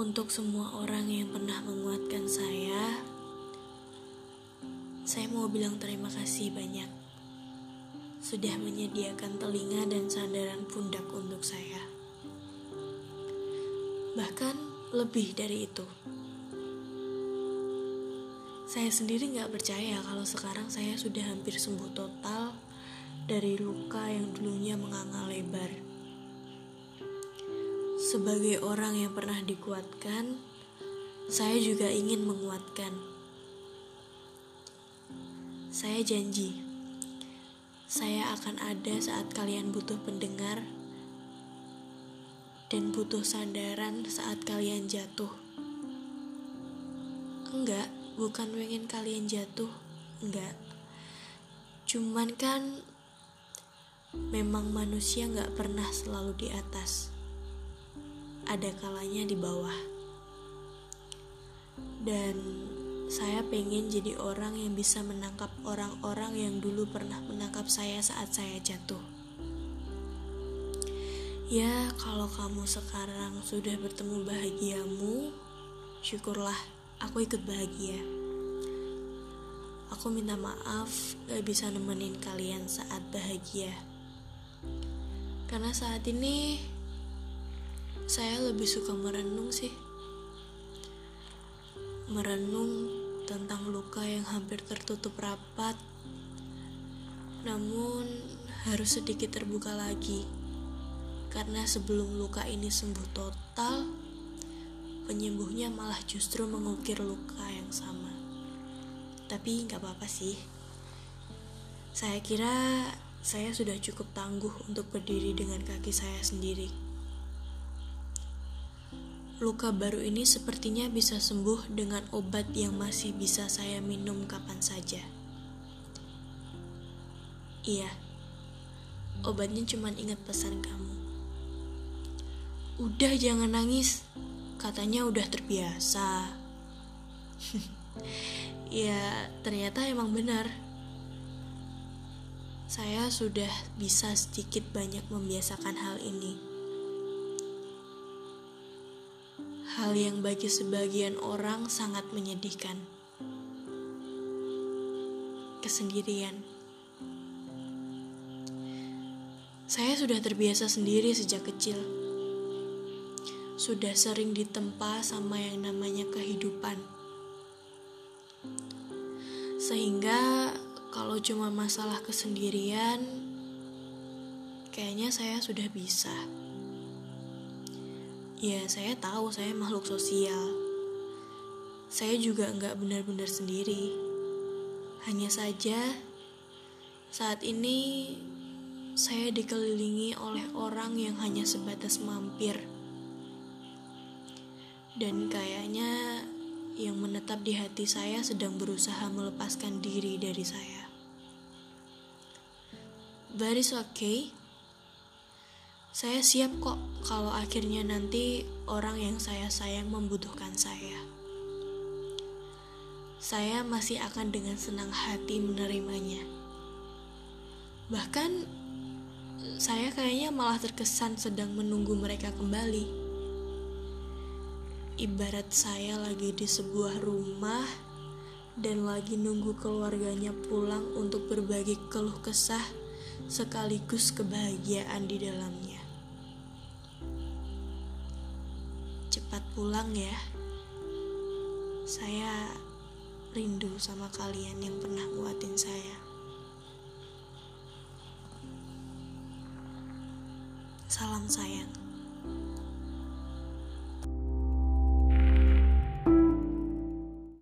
Untuk semua orang yang pernah menguatkan saya, saya mau bilang terima kasih banyak. Sudah menyediakan telinga dan sandaran pundak untuk saya. Bahkan lebih dari itu. Saya sendiri nggak percaya kalau sekarang saya sudah hampir sembuh total dari luka yang dulunya menganga lebar. Sebagai orang yang pernah dikuatkan, saya juga ingin menguatkan. Saya janji, saya akan ada saat kalian butuh pendengar dan butuh sandaran saat kalian jatuh. Enggak, bukan pengen kalian jatuh, enggak. Cuman kan memang manusia nggak pernah selalu di atas. Ada kalanya di bawah. Dan saya pengen jadi orang yang bisa menangkap orang-orang yang dulu pernah menangkap saya saat saya jatuh. Ya, kalau kamu sekarang sudah bertemu bahagiamu, syukurlah aku ikut bahagia. Aku minta maaf gak bisa nemenin kalian saat bahagia. Karena saat ini saya lebih suka merenung sih. Merenung tentang luka yang hampir tertutup rapat. Namun harus sedikit terbuka lagi. Karena sebelum luka ini sembuh total, penyembuhnya malah justru mengukir luka yang sama. Tapi nggak apa-apa sih. Saya kira saya sudah cukup tangguh untuk berdiri dengan kaki saya sendiri. Luka baru ini sepertinya bisa sembuh dengan obat yang masih bisa saya minum kapan saja. Iya, obatnya cuma ingat pesan kamu. Udah jangan nangis, katanya udah terbiasa. ya, ternyata emang benar. Saya sudah bisa sedikit banyak membiasakan hal ini. Hal yang bagi sebagian orang sangat menyedihkan. Kesendirian. Saya sudah terbiasa sendiri sejak kecil sudah sering ditempa sama yang namanya kehidupan. Sehingga kalau cuma masalah kesendirian, kayaknya saya sudah bisa. Ya, saya tahu saya makhluk sosial. Saya juga nggak benar-benar sendiri. Hanya saja, saat ini saya dikelilingi oleh orang yang hanya sebatas mampir dan kayaknya yang menetap di hati saya sedang berusaha melepaskan diri dari saya. But it's okay. Saya siap kok kalau akhirnya nanti orang yang saya sayang membutuhkan saya. Saya masih akan dengan senang hati menerimanya. Bahkan saya kayaknya malah terkesan sedang menunggu mereka kembali ibarat saya lagi di sebuah rumah dan lagi nunggu keluarganya pulang untuk berbagi keluh kesah sekaligus kebahagiaan di dalamnya. Cepat pulang ya. Saya rindu sama kalian yang pernah nguatin saya. Salam sayang.